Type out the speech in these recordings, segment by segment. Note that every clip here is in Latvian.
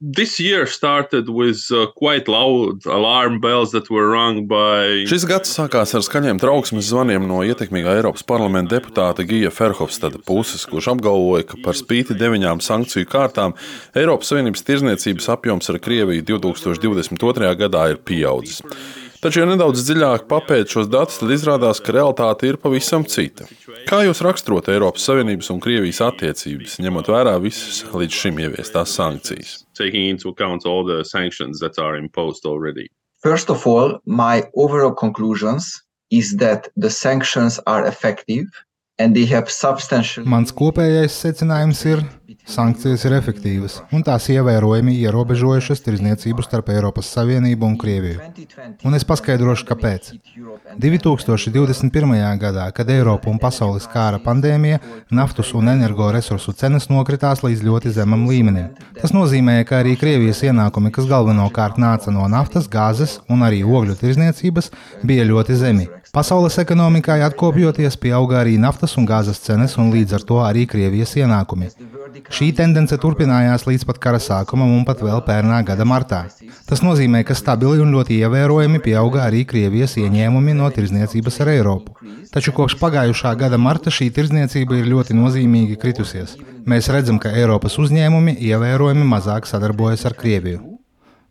this year started with uh, quite loud alarm bells that were rung by. Šis gads sākās ar skaļiem trauksmes zvaniem no ietekmīgā Eiropas parlamenta deputāta Gija Ferhofstada puses, kurš apgalvoja, ka par spīti deviņām sankciju kārtām Eiropas Savienības tirzniecības apjoms ar Krieviju 2022. gadā ir pieaudzis. Taču, ja nedaudz dziļāk papēt šos datus, tad izrādās, ka realitāte ir pavisam cita. Kā jūs raksturot Eiropas Savienības un Krievijas attiecības, ņemot vērā visas līdz šim ieviestās sankcijas? First of all, my overall conclusions is that the sanctions are effective Mans kopējais secinājums ir, sankcijas ir efektīvas un tās ievērojami ierobežojušas tirzniecību starp Eiropas Savienību un Krieviju. Un es paskaidrošu, kāpēc. 2021. gadā, kad Eiropa un pasaules kāra pandēmija, naftas un energoresursu cenas nokritās līdz ļoti zemam līmenim. Tas nozīmē, ka arī Krievijas ienākumi, kas galvenokārt nāca no naftas, gāzes un arī ogļu tirzniecības, bija ļoti zemi. Pasaules ekonomikai atkopjoties, pieauga arī naftas un gāzes cenas, un līdz ar to arī Krievijas ienākumi. Šī tendence turpinājās līdz pat kara sākumam un pat vēl pērnā gada martā. Tas nozīmē, ka stabili un ļoti ievērojami pieauga arī Krievijas ieņēmumi no tirzniecības ar Eiropu. Taču kopš pagājušā gada marta šī tirzniecība ir ļoti nozīmīgi kritusies. Mēs redzam, ka Eiropas uzņēmumi ievērojami mazāk sadarbojas ar Krieviju.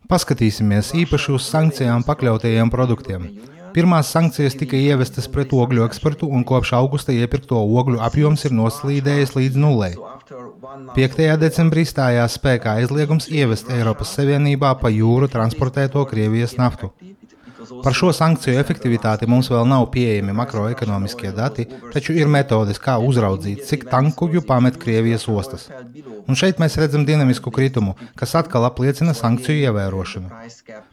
Paskatīsimies īpaši uz sankcijām pakļautajiem produktiem. Pirmās sankcijas tika ievestas pret ogļu eksportu, un kopš augusta iepirkto ogļu apjoms ir noslīdējis līdz nulē. 5. decembrī stājās spēkā aizliegums ievest Eiropas Savienībā pa jūru transportēto Krievijas naftu. Par šo sankciju efektivitāti mums vēl nav pieejami makroekonomiskie dati, taču ir metodes, kā uzraudzīt, cik tankuģu pamet Krievijas ostas. Un šeit mēs redzam dinamisku kritumu, kas atkal apliecina sankciju ievērošanu.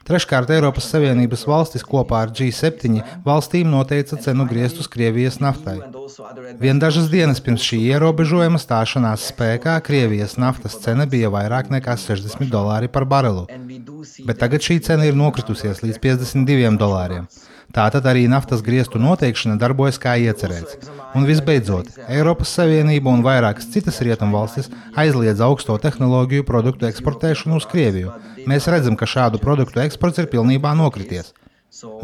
Treškārt, Eiropas Savienības valstis kopā ar G7 valstīm noteica cenu griestus Krievijas naftai. Vien dažas dienas pirms šī ierobežojuma stāšanās spēkā Krievijas naftas cena bija vairāk nekā 60 dolāri par barelu, bet tagad šī cena ir nokritusies līdz 52 2 dolāriem. Tātad arī naftas griestu noteikšana darbojas kā iecerēts. Un visbeidzot, Eiropas Savienība un vairākas citas rietumvalstis aizliedz augsto tehnoloģiju produktu eksportēšanu uz Krieviju. Mēs redzam, ka šādu produktu eksports ir pilnībā nokrities.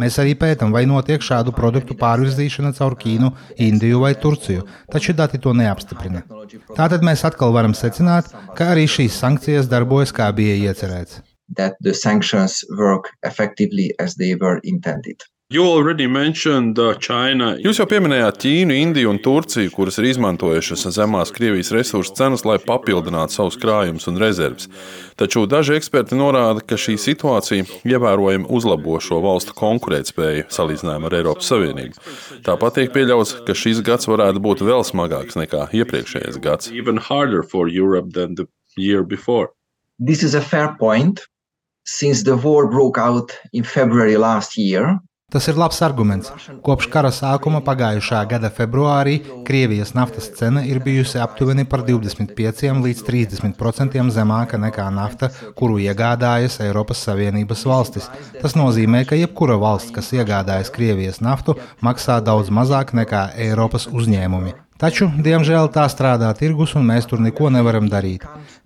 Mēs arī pētām, vai notiek šādu produktu pārvirzīšana caur Ķīnu, Indiju vai Turciju, taču dati to neapstiprina. Tātad mēs atkal varam secināt, ka arī šīs sankcijas darbojas kā bija iecerēts that the sanctions work effectively as they were intended. Uh, Jūs jau pieminējāt Ķīnu, Indiju un Turciju, kuras ir izmantojušas zemās Krievijas resursu cenas, lai papildinātu savus krājumus un rezerves. Taču daži eksperti norāda, ka šī situācija ievērojami uzlabo šo valstu konkurētspēju salīdzinājumā ar Eiropas Savienību. Tāpat tiek pieļauts, ka šis gads varētu būt vēl smagāks nekā iepriekšējais gads. This is a fair point since the war broke out in February last year. Tas ir labs arguments. Kopš kara sākuma pagājušā gada februārī Krievijas naftas cena ir bijusi aptuveni par 25 līdz 30% zemāka nekā nafta, kuru iegādājas Eiropas Savienības valstis. Tas nozīmē, ka jebkura valsts, kas iegādājas Krievijas naftu, maksā daudz mazāk nekā Eiropas uzņēmumi. Taču, diemžēl, tā strādā tirgus, un mēs tur neko nevaram darīt.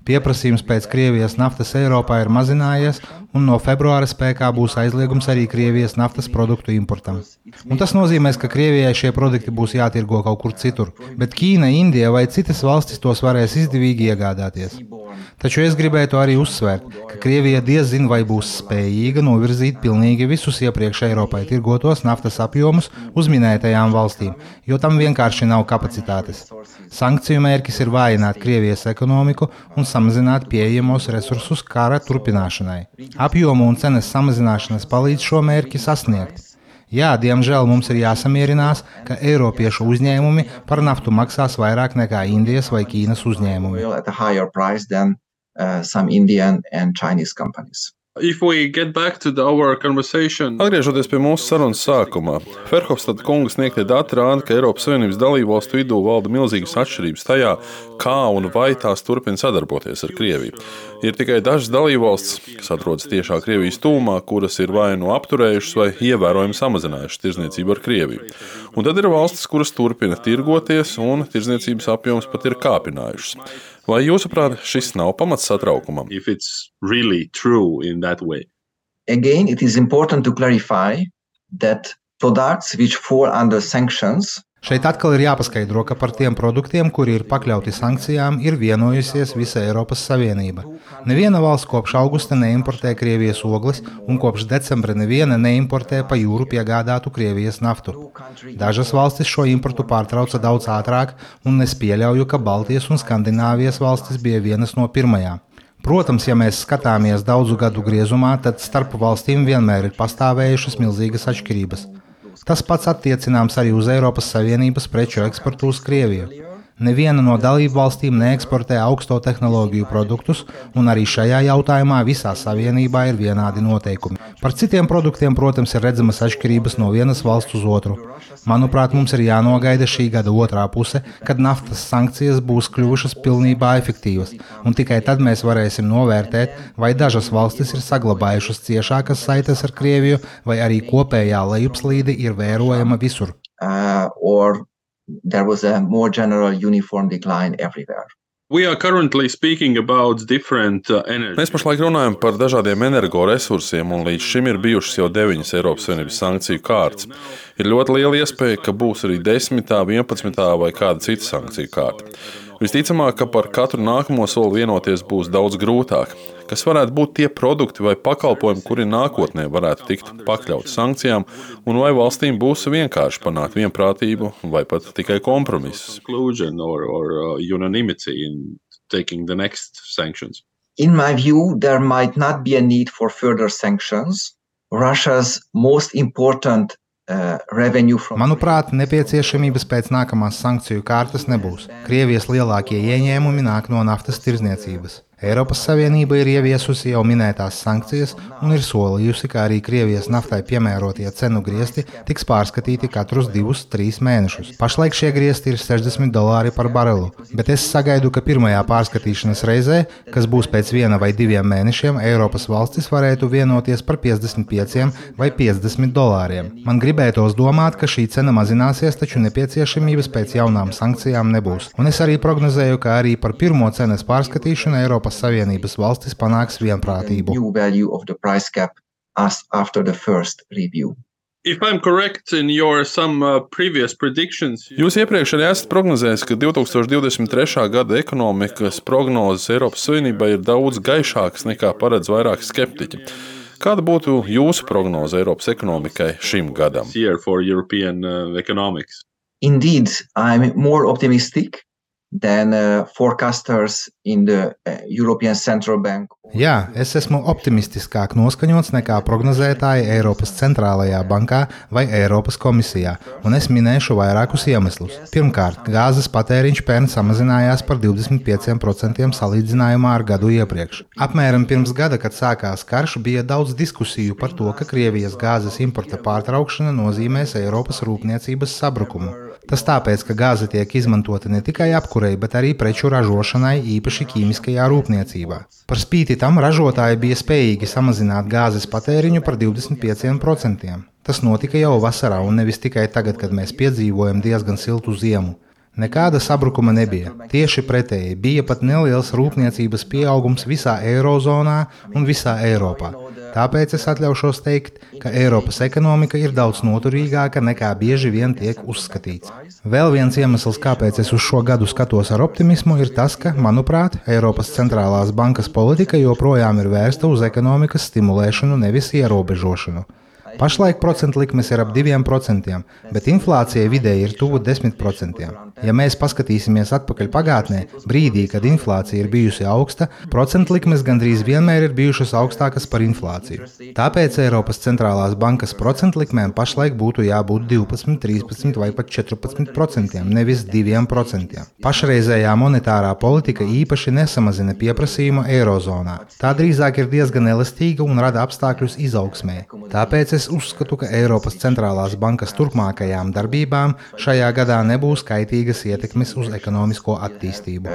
Pieprasījums pēc Krievijas naftas Eiropā ir mazinājies, un no februāra spēkā būs aizliegums arī Krievijas naftas produktu importam. Un tas nozīmē, ka Krievijai šie produkti būs jātirgo kaut kur citur, bet Ķīna, Indija vai citas valstis tos varēs izdevīgi iegādāties. Taču es gribētu arī uzsvērt, ka Krievija diezin vai būs spējīga novirzīt pilnīgi visus iepriekš Eiropai tirgotos naftas apjomus uz minētajām valstīm, jo tam vienkārši nav kapacitātes. Sankciju mērķis ir vājināt Krievijas ekonomiku un samazināt pieejamos resursus kara turpināšanai. Apjomu un cenas samazināšanas palīdz šo mērķi sasniegt. Jā, diemžēl mums ir jāsamierinās, ka Eiropiešu uzņēmumi par naftu maksās vairāk nekā Indijas vai Ķīnas uzņēmumi. Atgriežoties pie mūsu sarunas sākumā, Ferhofstāda kungas sniegtie dati rāda, ka Eiropas Savienības dalībvalstu vidū valda milzīgas atšķirības tajā, kā un vai tās turpina sadarboties ar Krieviju. Ir tikai dažas dalībvalstis, kas atrodas tiešā Krievijas tūmā, kuras ir vai nu apturējušas vai ievērojami samazinājušas tirzniecību ar Krieviju. Un tad ir valstis, kuras turpina tirgoties, un tirzniecības apjoms pat ir kāpinājušas. Vai jūsuprāt, šis nav pamats satraukumam? Really Again, it is important to clarify that products which fall under sanctions Šeit atkal ir jāpaskaidro, ka par tiem produktiem, kuri ir pakļauti sankcijām, ir vienojusies visa Eiropas Savienība. Neviena valsts kopš augusta neimportē Krievijas ogles, un kopš decembra neviena neimportē pa jūru piegādātu Krievijas naftu. Dažas valstis šo importu pārtrauca daudz ātrāk, un es pieļauju, ka Baltijas un Skandināvijas valstis bija vienas no pirmajām. Protams, ja mēs skatāmies daudzu gadu griezumā, tad starp valstīm vienmēr ir pastāvējušas milzīgas atšķirības. Tas pats attiecināms arī uz Eiropas Savienības preču eksportu uz Krieviju. Neviena no dalību valstīm neeksportē augsto tehnoloģiju produktus, un arī šajā jautājumā visā savienībā ir vienādi noteikumi. Par citiem produktiem, protams, ir redzamas atšķirības no vienas valsts uz otru. Manuprāt, mums ir jānogaida šī gada otrā puse, kad naftas sankcijas būs kļuvušas pilnībā efektīvas, un tikai tad mēs varēsim novērtēt, vai dažas valstis ir saglabājušas ciešākas saites ar Krieviju, vai arī kopējā lejupslīde ir vērojama visur. Uh, there was a more general uniform decline everywhere. Uh, Mēs pašlaik runājam par dažādiem energoresursiem, un līdz šim ir bijušas jau deviņas Eiropas Savienības sankciju kārtas. Ir ļoti liela iespēja, ka būs arī desmitā, vienpadsmitā vai kāda cita sankciju kārta. Visticamāk, ka par katru nākamo soli vienoties būs daudz grūtāk. Kas varētu būt tie produkti vai pakalpojumi, kuri nākotnē varētu tikt pakļauti sankcijām, un vai valstīm būs vienkārši panākt vienprātību vai pat tikai kompromisus? In my view, there might not be a need for further sanctions. Russia's most important Uh, Manuprāt, nepieciešamības pēc nākamās sankciju kārtas nebūs. Krievijas lielākie ieņēmumi nāk no naftas tirzniecības. Eiropas Savienība ir ieviesusi jau minētās sankcijas un ir solījusi, ka arī Krievijas naftai piemērotie cenu griezti tiks pārskatīti katrus divus, trīs mēnešus. Pašlaik šie griezti ir 60 dolāri par barelu, bet es sagaidu, ka pirmajā pārskatīšanas reizē, kas būs pēc viena vai diviem mēnešiem, Eiropas valstis varētu vienoties par 55 vai 50 dolāriem. Man gribētos domāt, ka šī cena mazināsies, taču nepieciešamības pēc jaunām sankcijām nebūs. Un es arī prognozēju, ka arī par pirmo cenas pārskatīšanu Eiropas Eiropas Savienības valstis panāks vienprātību. Correct, some, uh, Jūs iepriekš arī esat prognozējis, ka 2023. gada ekonomikas prognozes Eiropas Savienībai ir daudz gaišākas nekā paredz vairāk skeptiķi. Kāda būtu jūsu prognoze Eiropas ekonomikai šim gadam? Uh, Indeed, I'm more optimistic than uh, forecasters in the uh, European Central Bank. Jā, es esmu optimistiskāk noskaņots nekā prognozētāji Eiropas centrālajā bankā vai Eiropas komisijā, un es minēšu vairākus iemeslus. Pirmkārt, gāzes patēriņš pērn samazinājās par 25% salīdzinājumā ar gadu iepriekš. Apmēram pirms gada, kad sākās karš, bija daudz diskusiju par to, ka Krievijas gāzes importa pārtraukšana nozīmēs Eiropas rūpniecības sabrukumu. Tas tāpēc, ka gāze tiek izmantota ne tikai apkurei, bet arī preču ražošanai, īpaši ķīmiskajā rūpniecībā. Par spīti tam ražotāji bija spējīgi samazināt gāzes patēriņu par 25%. Tas notika jau vasarā, un nevis tikai tagad, kad mēs piedzīvojam diezgan siltu ziemu. Nekāda sabrukuma nebija. Tieši pretēji bija pat neliels rūpniecības pieaugums visā Eirozonā un visā Eiropā. Tāpēc es atļaušos teikt, ka Eiropas ekonomika ir daudz noturīgāka nekā bieži vien tiek uzskatīts. Vēl viens iemesls, kāpēc es uz šo gadu skatos ar optimismu, ir tas, ka, manuprāt, Eiropas centrālās bankas politika joprojām ir vērsta uz ekonomikas stimulēšanu, nevis ierobežošanu. Pašlaik procentu likmes ir ap 2%, bet inflācija vidēji ir tuvu 10%. Ja mēs paskatīsimies atpakaļ pagātnē, brīdī, kad inflācija ir bijusi augsta, procentu likmes gandrīz vienmēr ir bijušas augstākas par inflāciju. Tāpēc Eiropas centrālās bankas procentu likmēm pašlaik būtu jābūt 12, 13 vai pat 14%, nevis 2%. Pašreizējā monetārā politika īpaši nesamazina pieprasījumu eirozonā. Tā drīzāk ir diezgan elastīga un rada apstākļus izaugsmē. Tāpēc es uzskatu, ka Eiropas centrālās bankas turpmākajām darbībām šajā gadā nebūs kaitīgas ietekmes uz ekonomisko attīstību.